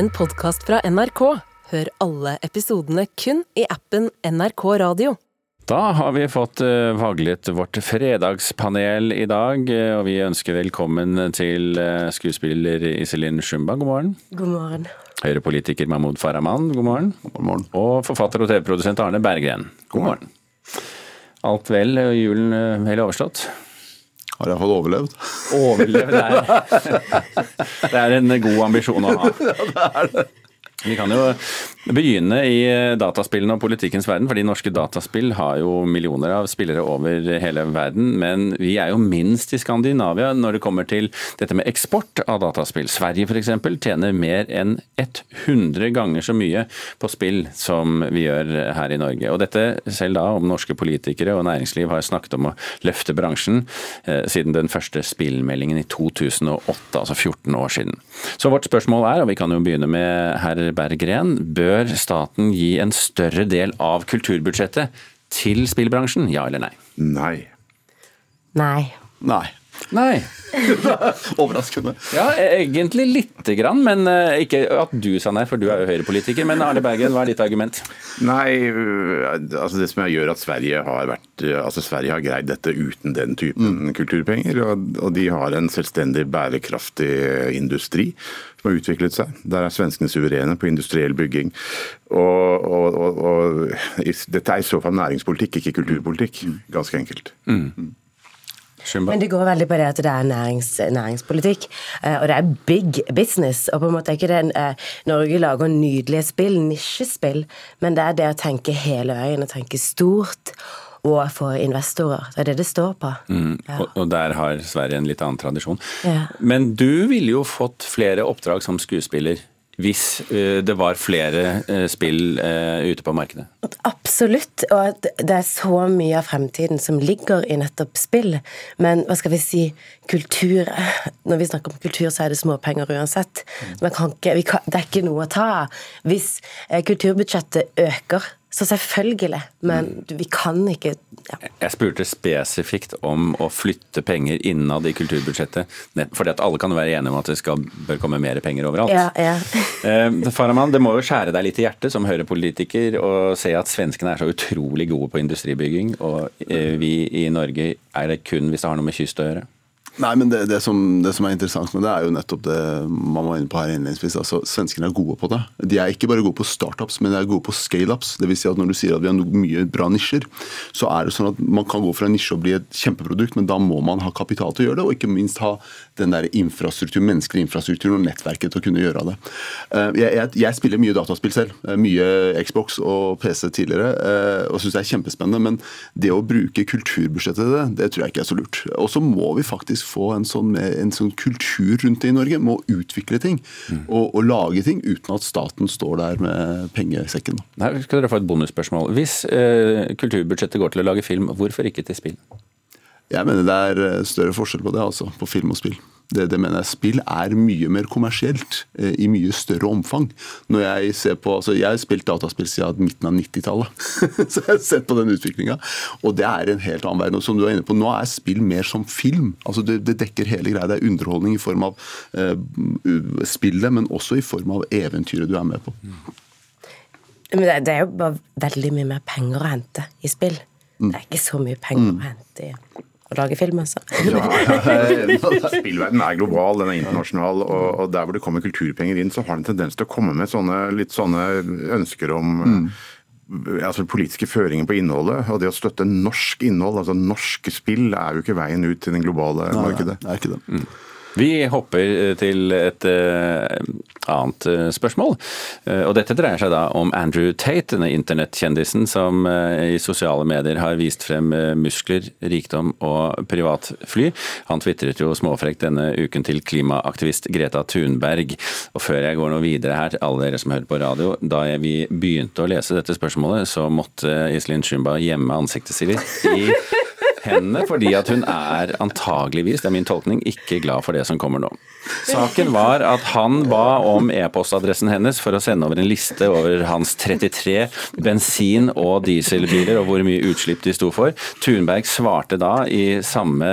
en podkast fra NRK. Hør alle episodene kun i appen NRK Radio. Da har vi fått uh, vaglet vårt fredagspanel i dag, eh, og vi ønsker velkommen til eh, skuespiller Iselin Shumba, god morgen. God morgen. Høyre-politiker Mahmoud Farahman, god morgen. God morgen. Og forfatter og TV-produsent Arne Berggren, god morgen. Alt vel, og julen vel overstått? Har jeg fått overlevd? Overlevd er Det er en god ambisjon å ha. Ja, det er det. Vi kan jo begynne i dataspillene og politikkens verden, fordi norske dataspill har jo millioner av spillere over hele verden. Men vi er jo minst i Skandinavia når det kommer til dette med eksport av dataspill. Sverige f.eks. tjener mer enn 100 ganger så mye på spill som vi gjør her i Norge. Og dette selv da om norske politikere og næringsliv har snakket om å løfte bransjen eh, siden den første spillmeldingen i 2008, altså 14 år siden. Så vårt spørsmål er, og vi kan jo begynne med herr Berggren, bør staten gi en større del av kulturbudsjettet til spillbransjen, ja eller nei? Nei. Nei. Nei. Nei. Overraskende. Ja, egentlig lite grann, men eh, ikke at du sa nei, for du er jo høyrepolitiker. Men Arne Bergen, hva er ditt argument? Nei, øh, altså det som gjør at Sverige har vært øh, altså Sverige har greid dette uten den typen mm. kulturpenger. Og, og, de har en selvstendig, bærekraftig industri som har utviklet seg. Der er svenskene suverene på industriell bygging. Og, og, og dette er i så fall næringspolitikk, ikke kulturpolitikk. Ganske enkelt. Mm. Mm. Men det går veldig på det at det er nærings, næringspolitikk, eh, og det er big business. og på en måte er ikke det eh, Norge lager nydelige spill, nisjespill, men det er det å tenke hele veien og tenke stort. Og for investorer. Det er det det står på. Mm, og, og, der har Sverige en litt annen tradisjon. Ja. Men du ville jo fått flere oppdrag som skuespiller hvis eh, det var flere eh, spill eh, ute på markedet? Absolutt, og det er så mye av fremtiden som ligger i nettopp spill. Men hva skal vi si, kultur Når vi snakker om kultur, så er det småpenger uansett. Ikke, kan, det er ikke noe å ta av. Hvis kulturbudsjettet øker så selvfølgelig, men mm. vi kan ikke ja. Jeg spurte spesifikt om å flytte penger innad i kulturbudsjettet. Fordi at alle kan være enige om at det skal, bør komme mer penger overalt. Ja, ja. eh, Faraman, det må jo skjære deg litt i hjertet som høyrepolitiker å se at svenskene er så utrolig gode på industribygging, og eh, vi i Norge er det kun hvis det har noe med kyst å gjøre. Nei, men det, det, som, det, som, er interessant med det, er jo nettopp det man var inne på her innledningsvis. altså Svenskene er gode på det. De er ikke bare gode på startups, men de er gode på scaleups. Si at når du sier at vi har mye bra nisjer, så er det sånn at man kan gå fra en nisje og bli et kjempeprodukt, men da må man ha kapital til å gjøre det, og ikke minst ha den der infrastruktur, menneskelig infrastruktur og nettverket til å kunne gjøre det. Eh, jeg, jeg, jeg spiller mye dataspill selv. Eh, mye Xbox og PC tidligere, eh, og syns det er kjempespennende. Men det å bruke kulturbudsjettet til det, det tror jeg ikke er så lurt. Og så må vi faktisk få en sånn, en sånn kultur rundt det i Norge. Må utvikle ting mm. og, og, lage ting uten at staten står der med pengesekken. Her skal dere få et bonusspørsmål. Hvis eh, kulturbudsjettet går til å lage film, hvorfor ikke til spill? Jeg mener det er eh, større forskjell på det, altså. På film og spill. Det, det, mener jeg. Spill er mye mer kommersielt, eh, i mye større omfang. Når Jeg ser på, altså jeg har spilt dataspill siden midten av 90-tallet, så jeg har sett på den utviklinga. Og det er en helt annen verden. Og som du er inne på, Nå er spill mer som film. Altså det, det dekker hele greia. Det er underholdning i form av eh, spillet, men også i form av eventyret du er med på. Men det, det er jo bare veldig mye mer penger å hente i spill. Det er ikke så mye penger mm. å hente i å lage film, altså. ja, ja, Spillverdenen er global, den er internasjonal, og, og, der hvor det kommer kulturpenger inn, så har den tendens til å komme med sånne, litt sånne ønsker om mm. altså politiske føringer på innholdet. Og det å støtte norsk innhold, altså norske spill, er jo ikke veien ut til den globale Nei, markedet. Det er ikke det. Mm. Vi hopper eh, til et uh, annet uh, spørsmål. Og dette dreier seg da om Andrew Tate, denne internettkjendisen som i sosiale medier har vist frem muskler, rikdom og privatfly. Han tvitret jo småfrekt denne uken til klimaaktivist Greta Thunberg. Og før jeg går noe videre her til alle dere som hører på radio, da vi begynte å lese dette spørsmålet, så måtte Iselin Shumba gjemme ansiktet sitt i henne fordi at hun er antageligvis, det er min tolkning, ikke glad for det som kommer nå. Saken var at han ba om e-postadressen hennes for å sende over en liste over hans 33 bensin- og dieselbiler og hvor mye utslipp de sto for. Thunberg svarte da i samme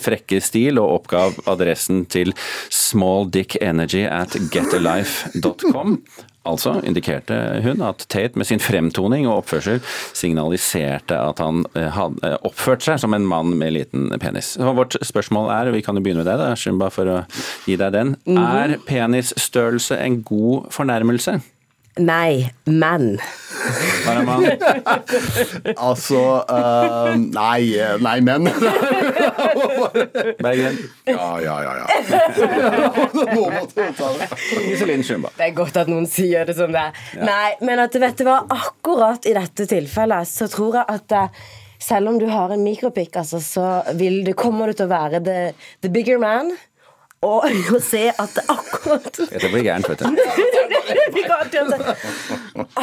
frekke stil og oppgav adressen til smalldickenergy at getalife.com. Altså indikerte hun at Tate med sin fremtoning og oppførsel signaliserte at han eh, hadde oppført seg som en mann med liten penis. Så vårt spørsmål er, og vi kan jo begynne med deg, da, Shumba, for å gi deg den. Er penisstørrelse en god fornærmelse? Nei, men? Altså uh, Nei, eh, nei, men. Bergen. Ja, ja, ja. ja. Det. Iselin Shumba. Det er godt at noen sier det som det er. Nei, men at vet du hva, akkurat i dette tilfellet så tror jeg at uh, selv om du har en mikropikk, altså, så vil du, kommer du til å være the, the bigger man. Og å se at akkurat Dette blir gærent, vet du.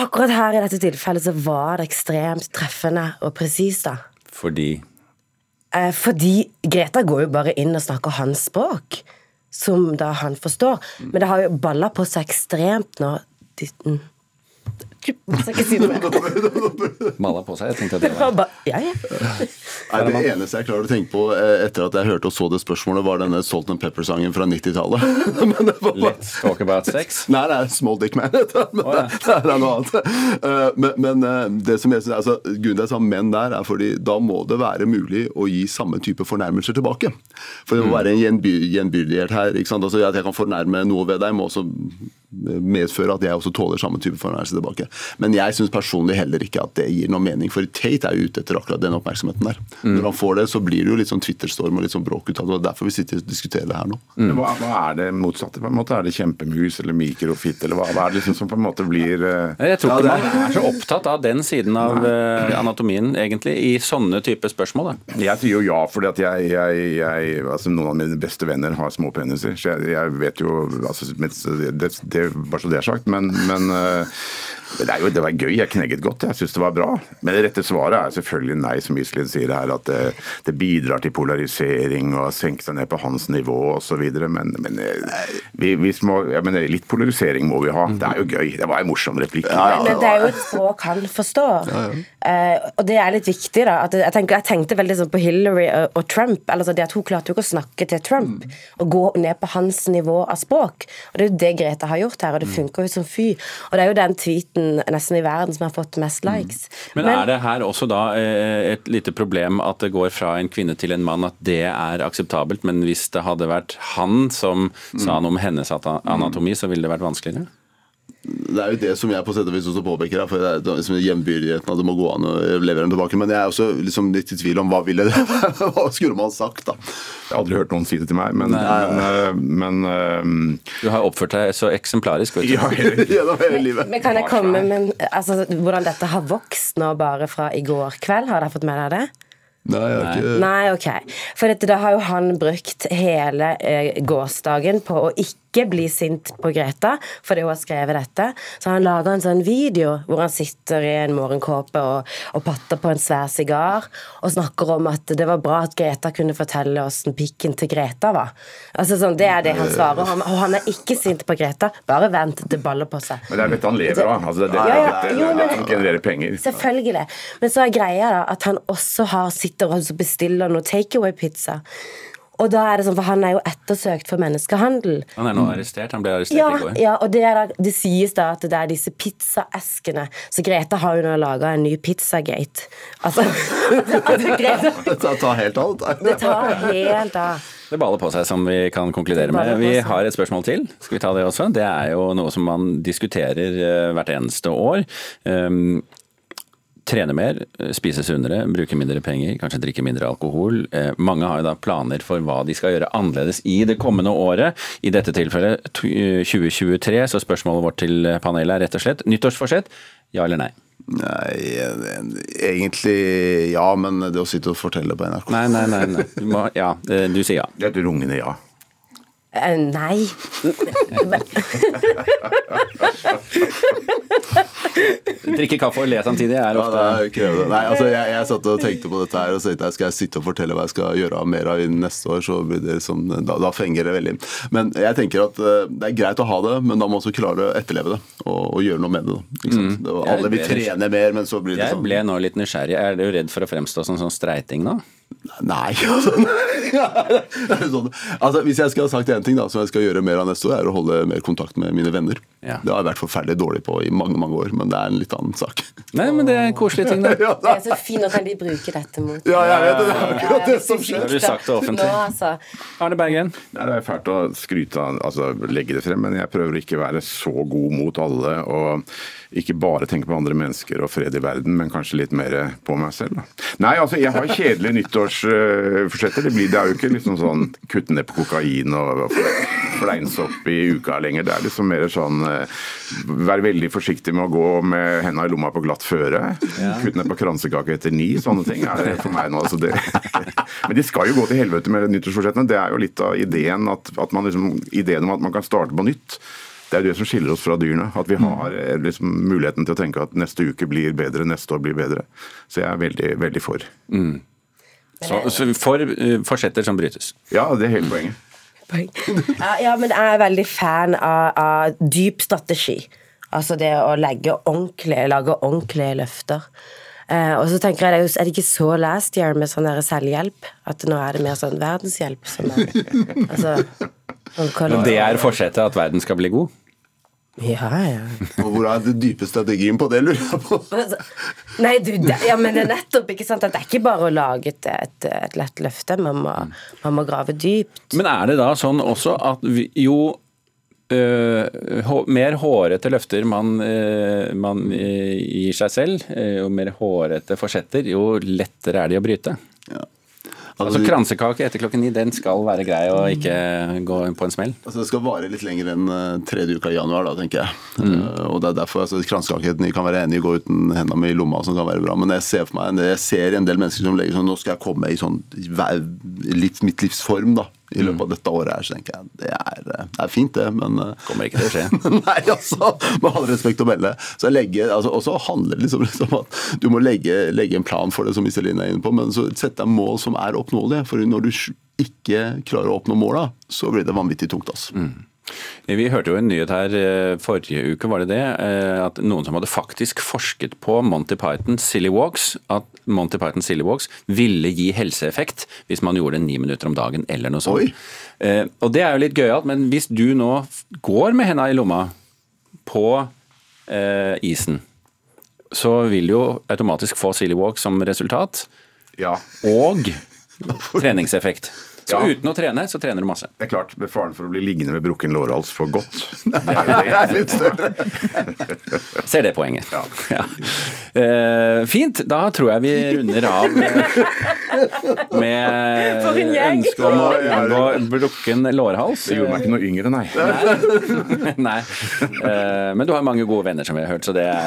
Akkurat her i dette tilfellet så var det ekstremt treffende og presist, da. Fordi Eh, fordi Greta går jo bare inn og snakker hans språk, som da han forstår. Men det har jo balla på seg ekstremt nå. Mm. Jeg skal ikke si noe mer. malla på seg. Jeg tenkte at det var var ja, ja. Nei, Det eneste jeg klarer å tenke på eh, etter at jeg hørte og så det spørsmålet, var denne Salt and Pepper-sangen fra 90-tallet. Men det var bare Let's talk about sex. Nei, det er Small Dick Man. Men Å, ja. det er noe annet. Eh, Men, men eh, det som jeg synes, altså, grunnen til at jeg sa menn der, er fordi da må det være mulig å gi samme type fornærmelser tilbake. For det må være en gjenby gjenbyrdighet her. ikke sant? Altså, At jeg kan fornærme noe ved deg, må også medføre at jeg også tåler samme type fornærmelse tilbake. Men jeg syns personlig heller ikke at det gir noe mening, for Tate er jo ute etter akkurat den oppmerksomheten der. Når han får det, så blir det jo litt sånn Twitter-storm og litt sånn bråk ut av det. er Derfor vi sitter og diskuterer det her nå. Men Hva, hva er det motsatte? På en måte Er det kjempemus eller mikrofitt, eller hva, hva er det liksom som på en måte blir uh... Jeg tror ikke man er så opptatt av den siden av uh, anatomien, egentlig, i sånne type spørsmål. Da. Jeg sier jo ja, fordi at jeg, jeg, jeg altså Noen av mine beste venner har små peniser. Så jeg, jeg vet jo altså, det, det, det, Bare så det er sagt. Men, men eh, det, er jo, det var gøy. Jeg knegget godt. Jeg syns det var bra. Men det rette svaret er selvfølgelig nei, som Iselin sier her. At det, det bidrar til polarisering og senke seg ned på hans nivå osv. Men, men eh, vi, vi må, ja, men litt polarisering må vi ha. Det er jo gøy. Det var en morsom replikk. Men det er jo et språk han forstår. Eh, og det er litt viktig, da. At jeg, tenker, jeg tenkte veldig sånn på Hillary og, og Trump. eller det at Hun klarte jo ikke å snakke til Trump og gå ned på hans nivå av språk. Og Det er jo det Greta har gjort her, og det funker jo som fy. Og det er jo den tweeten nesten i verden som har fått mest likes. Men er det her også da eh, et lite problem at det går fra en kvinne til en mann, at det er akseptabelt, men hvis det hadde vært han som sa noe om hennes anatomi, så ville det vært vanskeligere? Det er jo det som jeg på sett og vis også påpeker. for det er liksom hjembyrdigheten at det må gå an å levere den tilbake. Men jeg er også liksom litt i tvil om hva ville det Hva skulle man sagt, da? Jeg har aldri hørt noen si det til meg, men, men, eh, men eh, Du har oppført deg så eksemplarisk, vet du. ja, Gjennom hele livet. Men kan jeg komme med altså, hvordan dette har vokst nå bare fra i går kveld? Har dere fått med dere det? Nei, jeg har ikke Nei, ok. For dette, da har jo han brukt hele eh, gårsdagen på å ikke bli sint på Greta fordi hun har skrevet dette. Så han laga en sånn video hvor han sitter i en morgenkåpe og, og patter på en svær sigar og snakker om at det var bra at Greta kunne fortelle åssen pikken til Greta var. Altså sånn, Det er det han svarer. Han, og han er ikke sint på Greta. Bare vent, det baller på seg. Men det er dette han lever av. Altså, det, det, Ja, ja, det som genererer penger. Selvfølgelig. Men så er greia da at han også har sitter og bestiller noe takeaway-pizza. Og da er det sånn, for han er jo ettersøkt for menneskehandel. Han er nå arrestert. Han ble arrestert Ja, i går. ja og det, er da, det sies da at det er disse pizzaeskene. Så Greta har jo nå laga en ny Pizzagate. Altså, altså Greta Det tar helt av. Det tar helt av. Det baler på seg, som vi kan konkludere med. Vi har et spørsmål til. Skal vi ta det også? Det er jo noe som man diskuterer eh, hvert eneste år. Trene mer, eh, spise sunnere, bruke mindre penger, kanskje drikke mindre alkohol. Eh, mange har jo da planer for hva de skal gjøre annerledes i det kommende året. I dette tilfellet eh, 2023, så spørsmålet vårt til panelet er rett og slett nyttårsforsett, ja eller nei? Nei, eh, egentlig ja, men det å sitte og fortelle på NRK Nei, nei, nei. nei. Du må, ja, eh, du sier ja. Det er et rungende ja. Eh, Nei. Drikke kaffe og le samtidig er Ja, det er. Nei, altså jeg, jeg satt og tenkte på dette her og tenkte jeg skal jeg sitte og fortelle hva jeg skal gjøre mer av innen neste år, så blir det liksom, da, da fenger det veldig. Men jeg tenker at eh, det er greit å ha det, men da må man også klare å etterleve det og, og gjøre noe med det. da. Ikke sant? Det var- alle vil trene mer, men så blir det Jeg sånn ble nå litt nysgjerrig. Er du redd for å fremstå som sånn streiting nå? Nei, altså, sånn. altså Hvis jeg skal ha sagt én ting da, som jeg skal gjøre mer av neste år, er å holde mer kontakt med mine venner. Ja. Det har jeg vært forferdelig dårlig på i mange mange år, men det er en litt annen sak. Nei, men det er en koselig ting, da. Ja, Det er så fint, nå kan de bruke dette mot ja, jeg vet det. Det er akkurat det som skjer. Det har du sagt det offentlig. Nå, altså. Arne Bergen. Nei, Det er fælt å skryte av, altså legge det frem, men jeg prøver ikke å være så god mot alle. Og ikke bare tenke på andre mennesker og fred i verden, men kanskje litt mer på meg selv. Da. Nei, altså jeg har kjedelige nyttårsforsetter. Det, blir- det er jo ikke liksom sånn kutte ned på kokain og fleinsopp i uka lenger. Det er liksom mer sånn Vær veldig forsiktig med å gå med henda i lomma på glatt føre. Kutte ned på kransekake etter ni. Sånne ting er det for meg nå. Altså det. Men de skal jo gå til helvete med nyttårsforsettene. Det er jo litt av ideen at, at man liksom, ideen om at man kan starte på nytt. Det er det som skiller oss fra dyrene. At vi har eh, liksom muligheten til å tenke at neste uke blir bedre, neste år blir bedre. Så jeg er veldig, veldig for. Så, så for uh, forsetter som brytes. Ja, det er hele poenget. Ja, ja, men jeg er veldig fan av, av dyp strategi. Altså det å legge ordentlige, lage ordentlige løfter. Eh, og så tenker jeg, er Er det ikke så last year med sånn selvhjelp? At nå er det mer sånn verdenshjelp som er altså, sånn det er forsetet at verden skal bli god? Ja, ja. Og hvor er den dype strategien på det, lurer jeg på. Altså, Nei, du, det, ja, men det er nettopp ikke sant at det er ikke bare å lage et, et, et lett løfte. Man må, man må grave dypt. Men er det da sånn også at vi, jo øh, mer hårete løfter man, øh, man øh, gir seg selv, øh, jo mer hårete forsetter, jo lettere er de å bryte? Ja. Altså Kransekake etter klokken ni, den skal være grei og ikke gå på en smell? Altså Det skal vare litt lenger enn eh, tredje uka i januar, da, tenker jeg. Eh, og det er derfor altså, Kransekakeheten kan være enig i å gå uten hendene mi i lomma, som kan være bra. Men jeg ser for meg, jeg ser en del mennesker som legger sånn Nå skal jeg komme i sånn litt, mitt livs form da, i løpet av dette året her. Så tenker jeg det er, eh, det er fint, det, men eh, Kommer ikke til å skje. Nei, altså, med all respekt å melde. Så jeg legger, altså, og så handler det liksom, liksom om at du må legge, legge en plan for det, som Iselin er inne på, men så sette deg mål som er oppnåelige. For når du ikke klarer å oppnå måla, så blir det vanvittig tungt. Altså. Vi hørte jo en nyhet her eh, forrige uke, var det det? eh, At noen som hadde faktisk forsket på Monty Python Silly Walks, at Monty Python Silly Walks ville gi helseeffekt hvis man gjorde det ni minutter om dagen eller noe sånt. Oi. Eh, Og det er jo litt gøyalt, men hvis du nå går med henda i lomma på eh, isen, så vil du jo automatisk få Silly Walk som resultat, Ja, og treningseffekt. Så Ja. uten å trene, så trener du masse. det er klart. Med faren for å bli liggende med brukken lårhals for godt. Det er det. Ser det poenget. Ja. Ja. Eh, fint. Da tror jeg vi runder av med, For en med gjeng. ønske om å unngå brukken lårhals. Det gjorde meg ikke noe yngre, nei. Nei. Eh, men du har mange gode venner, som vi har hørt, så det er,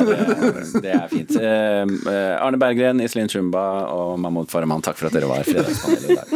det er fint. Eh, Arne Berggren, Iselin Shumba og Mahmoud Farahman, takk for at dere var fredagspanelet i dag.